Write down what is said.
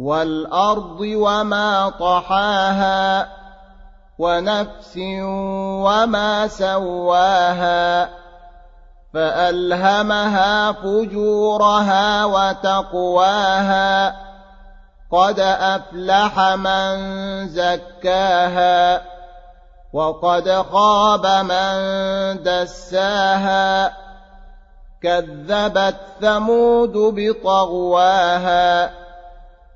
والأرض وما طحاها ونفس وما سواها فألهمها فجورها وتقواها قد أفلح من زكاها وقد خاب من دساها كذبت ثمود بطغواها